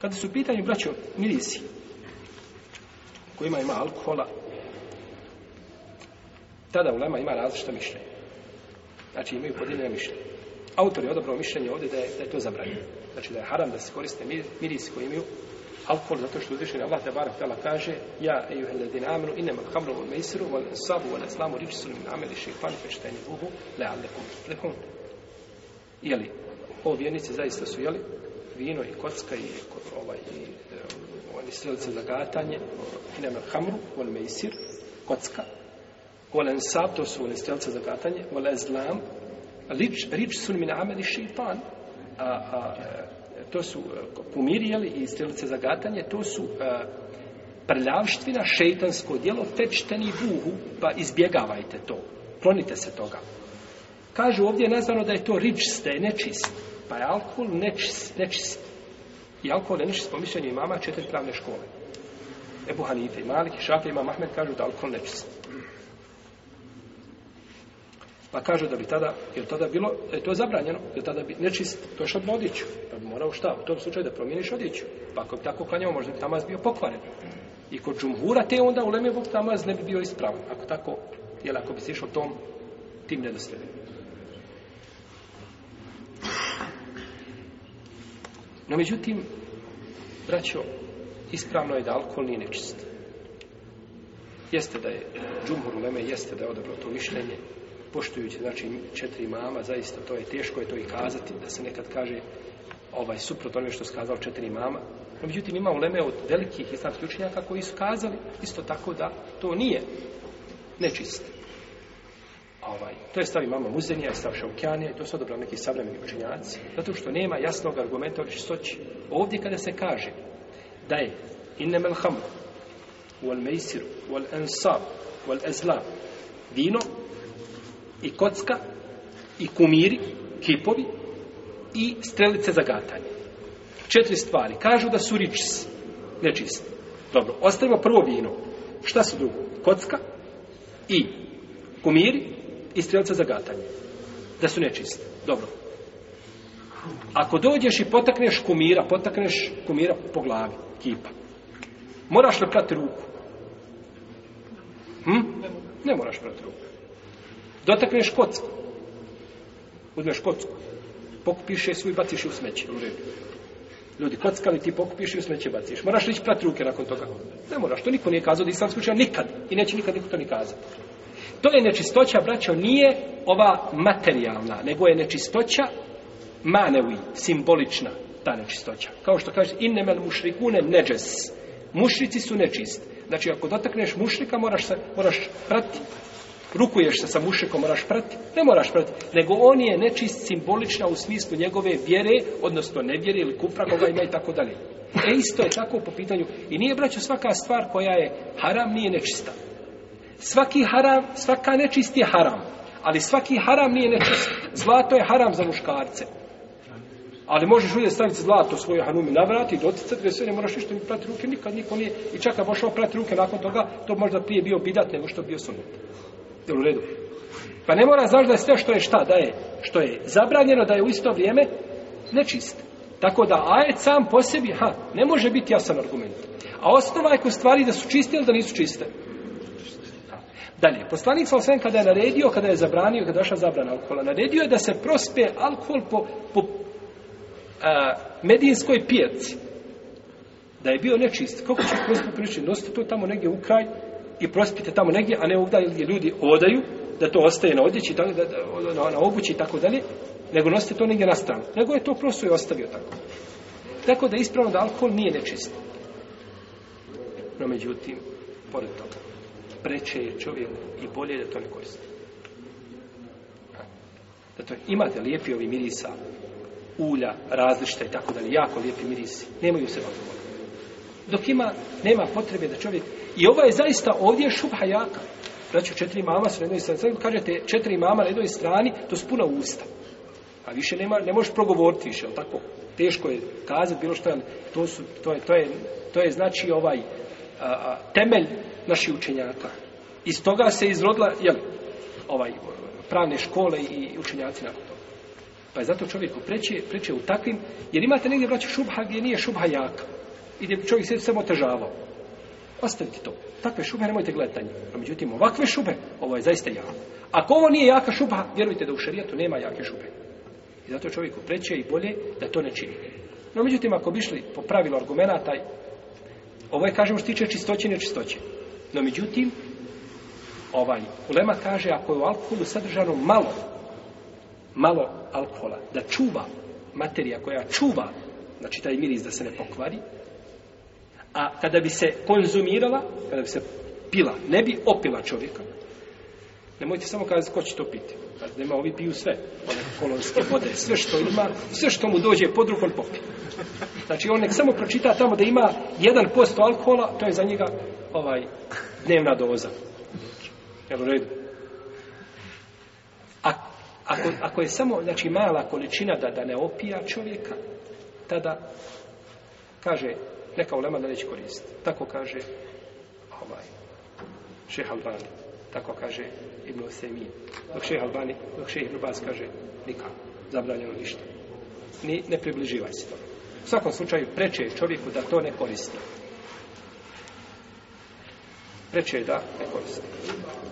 Kada su u pitanju, braćo, mirisi, kojima ima alkohola, tada ulema ima različita mišljenja. Znači imaju podijeljena mišljenje. Autor je odabrao mišljenje ovdje da je, da je to zabranjeno. Znači da je haram da se koriste mirisi koji imaju alkohol, zato što uzvišen Allah te barak kaže Ja, eju heledin amenu, inem al hamru u mejsiru, u sabu, u islamu, riči su min ameli le Jeli, ovo vjernici zaista su, jeli, vino i kocka i, ovaj, i eh, oni za gatanje, hamru, wal meysir kocka, wal ansab to su oni zagatanje, za gatanje, rič, min a, eh, to su eh, pomirjeli i strelce zagatanje to su prljavština, šetansko djelo, fečteni buhu, pa izbjegavajte to, klonite se toga. Kažu ovdje je nazvano da je to rič, ste nečist. Pa je alkohol nečist. nečist. I alkohol je nečist po mišljenju imama četiri pravne škole. Ebu Hanife i Malik i Šafi imam Ahmed kažu da alkohol nečist. Pa kažu da bi tada, jer tada bilo, da je to zabranjeno, jer tada bi nečist, to što na odjeću. Pa bi morao šta, u tom slučaju da promijeniš odjeću. Pa ako bi tako klanjao, možda bi tamaz bio pokvaren. I kod džumhura te onda u Lemevog tamaz ne bi bio ispravan. Ako tako, jel ako bi se išao tom, tim nedosljedim. No međutim, braćo, ispravno je da alkohol nije nečist. Jeste da je džumhur uleme, jeste da je odabrao to mišljenje, poštujući znači četiri mama, zaista to je teško je to i kazati, da se nekad kaže ovaj suprot onome što skazao četiri mama. No, međutim, ima uleme od velikih islamskih učenjaka koji su kazali isto tako da to nije nečist. Ovaj, to je stavi imama Muzenija i stav Šaukjanija i to su odobrali neki savremeni učinjaci, zato što nema jasnog argumenta o čistoći. Ovdje kada se kaže da je innem el hamru, wal mejsiru, al ezlam, vino i kocka i kumiri, kipovi i strelice za gatanje. Četiri stvari. Kažu da su riči nečisti. Dobro, ostavimo prvo vino. Šta su drugo? Kocka i kumiri i strelca za gatanje. Da su nečiste. Dobro. Ako dođeš i potakneš kumira, potakneš kumira po glavi, kipa. Moraš li prati ruku? Hm? Ne moraš prati ruku. Dotakneš kocku. Uzmeš kocku. Pokupiš je svu i baciš u smeće. U redu. Ljudi kockali, ti pokupiš i u smeće baciš. Moraš li ići prati ruke nakon toga? Ne moraš. To niko nije kazao da sam čeo nikad. I neće nikad niko to ni kazati. To je nečistoća, braćo, nije ova materijalna, nego je nečistoća manevi, simbolična ta nečistoća. Kao što kaže, innemel mušrikune neđes. Mušrici su nečisti. Znači, ako dotakneš mušrika, moraš, se, moraš prati. Rukuješ se sa mušrikom, moraš prati. Ne moraš prati. Nego on je nečist simbolična u smislu njegove vjere, odnosno nevjere ili kupra koga ima i tako dalje. E isto je tako po pitanju. I nije, braćo, svaka stvar koja je haram nije nečista. Svaki haram, svaka nečist je haram. Ali svaki haram nije nečist. Zlato je haram za muškarce. Ali možeš uvijek staviti zlato svoje hanumi na vrat i doticati jer sve ne moraš ništa ni prati ruke, nikad niko nije. I čak kad možeš prati ruke nakon toga, to možda prije bio bidat nego što bio sunet. Jel u redu? Pa ne mora znaš da je sve što je šta, da je, što je zabranjeno, da je u isto vrijeme nečist. Tako da ajet sam po sebi, ha, ne može biti jasan argument. A osnova je kod stvari da su čiste ili da nisu čiste. Dalje, poslanik sa osvijem kada je naredio, kada je zabranio, kada je došla zabrana alkohola, naredio je da se prospe alkohol po, po a, medijinskoj pijaci. Da je bio nečist. Kako će prospe prilični? Nosite to tamo negdje u kraj i prospite tamo negdje, a ne ovdje gdje ljudi odaju, da to ostaje na odjeći, da, da, na, obući i tako dalje, nego nosite to negdje na stranu. Nego je to prosto i ostavio tako. Tako da je ispravno da alkohol nije nečist. No međutim, pored toga preče je čovjek i bolje da to ne koristi. Zato imate lijepi ovi mirisa, ulja, različita i tako dalje, jako lijepi mirisi, nemaju se odgovor. Dok ima, nema potrebe da čovjek, i ovo je zaista ovdje šubha jaka. Znači, četiri mama su na jednoj strani, kažete četiri mama na jednoj strani, to su puna usta. A više nema, ne možeš progovoriti više, tako? Teško je kazati bilo što, to, su, to, je, to, je, to je znači ovaj temelj naših učenjaka. Iz toga se izrodila, jel, ovaj, pravne škole i učenjaci nakon toga. Pa je zato čovjeku preče, preče u takvim, jer imate negdje vraća šubha gdje nije šubha jaka. I gdje čovjek se samo otežavao. Ostavite to. Takve šube nemojte gledati a međutim, ovakve šube, ovo je zaista jako. Ako ovo nije jaka šuba, vjerujte da u šarijatu nema jake šube. I zato čovjeku preće i bolje da to ne čini. No, međutim, ako bi išli po pravilu argumenta, ovo je, kažemo, što tiče čistoće i nečistoće. No, međutim, ovaj, ulema kaže, ako je u alkoholu sadržano malo, malo alkohola, da čuva materija koja čuva, znači taj miris da se ne pokvari, a kada bi se konzumirala, kada bi se pila, ne bi opila čovjeka, nemojte samo kazati ko će to piti. Kad nema, ovi piju sve. One pa kolonske vode, sve što ima, sve što mu dođe pod rukom popije. Znači, on nek samo pročita tamo da ima 1% alkohola, to je za njega ovaj dnevna doza. Jel redu? A, ako, ako, je samo, znači, mala količina da, da ne opija čovjeka, tada kaže, neka ulema da neće koristiti. Tako kaže ovaj, šeha Bani. Tako kaže Ibn Usemi. Dok šeha Albani, dok šeha Ibn Bas kaže nikako, zabranjeno ništa. Ni, ne približivaj se to. U svakom slučaju preče je čovjeku da to ne koristi. Preče je da ne koristi.